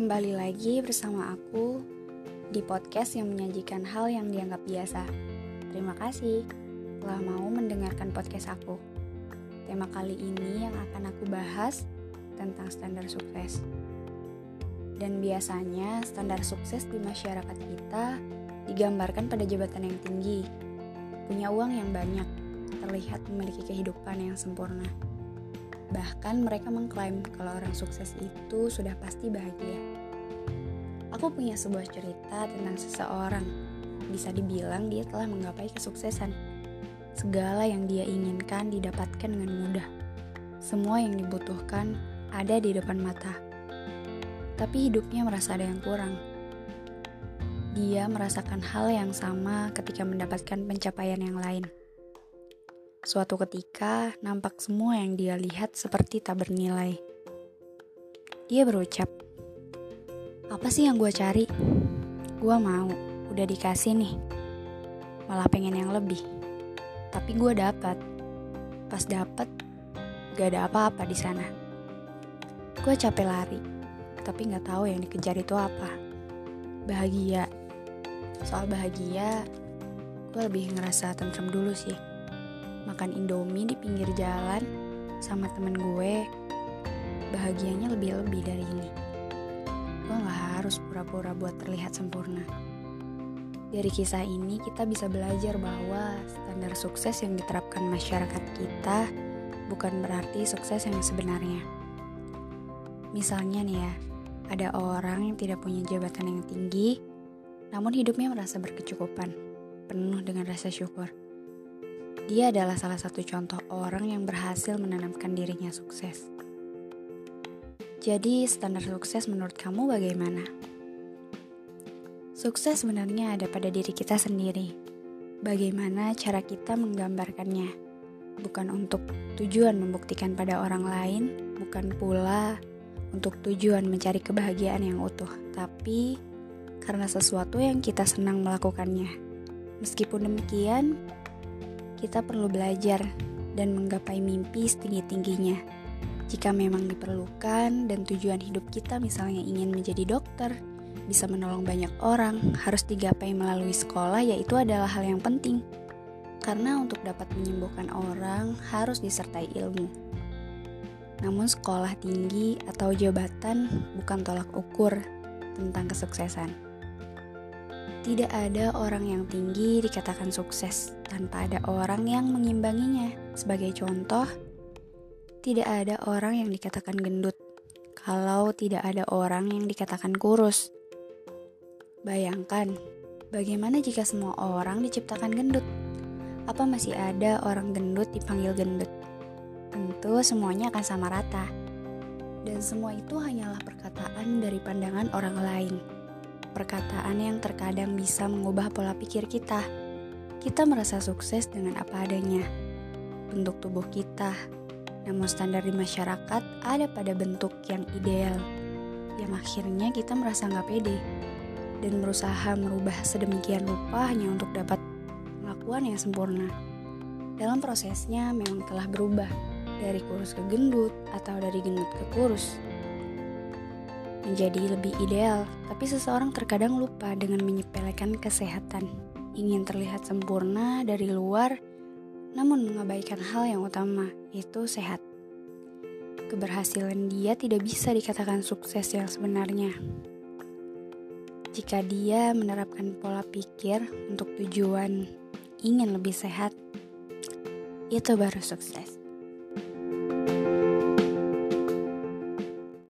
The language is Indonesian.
Kembali lagi bersama aku di podcast yang menyajikan hal yang dianggap biasa. Terima kasih telah mau mendengarkan podcast aku. Tema kali ini yang akan aku bahas tentang standar sukses. Dan biasanya standar sukses di masyarakat kita digambarkan pada jabatan yang tinggi, punya uang yang banyak, terlihat memiliki kehidupan yang sempurna. Bahkan mereka mengklaim kalau orang sukses itu sudah pasti bahagia. Aku punya sebuah cerita tentang seseorang. Bisa dibilang dia telah menggapai kesuksesan. Segala yang dia inginkan didapatkan dengan mudah. Semua yang dibutuhkan ada di depan mata. Tapi hidupnya merasa ada yang kurang. Dia merasakan hal yang sama ketika mendapatkan pencapaian yang lain. Suatu ketika, nampak semua yang dia lihat seperti tak bernilai. Dia berucap, "Apa sih yang gue cari? Gue mau, udah dikasih nih. Malah pengen yang lebih. Tapi gue dapat. Pas dapat, gak ada apa-apa di sana. Gue capek lari, tapi gak tahu yang dikejar itu apa. Bahagia. Soal bahagia, gue lebih ngerasa tentrem dulu sih makan indomie di pinggir jalan sama temen gue. Bahagianya lebih-lebih dari ini. Gue gak harus pura-pura buat terlihat sempurna. Dari kisah ini kita bisa belajar bahwa standar sukses yang diterapkan masyarakat kita bukan berarti sukses yang sebenarnya. Misalnya nih ya ada orang yang tidak punya jabatan yang tinggi namun hidupnya merasa berkecukupan penuh dengan rasa syukur dia adalah salah satu contoh orang yang berhasil menanamkan dirinya sukses. Jadi, standar sukses menurut kamu bagaimana? Sukses sebenarnya ada pada diri kita sendiri. Bagaimana cara kita menggambarkannya? Bukan untuk tujuan membuktikan pada orang lain, bukan pula untuk tujuan mencari kebahagiaan yang utuh, tapi karena sesuatu yang kita senang melakukannya. Meskipun demikian, kita perlu belajar dan menggapai mimpi setinggi-tingginya. Jika memang diperlukan dan tujuan hidup kita misalnya ingin menjadi dokter, bisa menolong banyak orang, harus digapai melalui sekolah yaitu adalah hal yang penting. Karena untuk dapat menyembuhkan orang harus disertai ilmu. Namun sekolah tinggi atau jabatan bukan tolak ukur tentang kesuksesan. Tidak ada orang yang tinggi dikatakan sukses tanpa ada orang yang mengimbanginya. Sebagai contoh, tidak ada orang yang dikatakan gendut kalau tidak ada orang yang dikatakan kurus. Bayangkan, bagaimana jika semua orang diciptakan gendut? Apa masih ada orang gendut dipanggil gendut? Tentu semuanya akan sama rata. Dan semua itu hanyalah perkataan dari pandangan orang lain perkataan yang terkadang bisa mengubah pola pikir kita. Kita merasa sukses dengan apa adanya, bentuk tubuh kita, namun standar di masyarakat ada pada bentuk yang ideal, yang akhirnya kita merasa nggak pede. Dan berusaha merubah sedemikian rupa hanya untuk dapat pengakuan yang sempurna. Dalam prosesnya memang telah berubah. Dari kurus ke gendut atau dari gendut ke kurus menjadi lebih ideal, tapi seseorang terkadang lupa dengan menyepelekan kesehatan. Ingin terlihat sempurna dari luar, namun mengabaikan hal yang utama, yaitu sehat. Keberhasilan dia tidak bisa dikatakan sukses yang sebenarnya. Jika dia menerapkan pola pikir untuk tujuan ingin lebih sehat, itu baru sukses.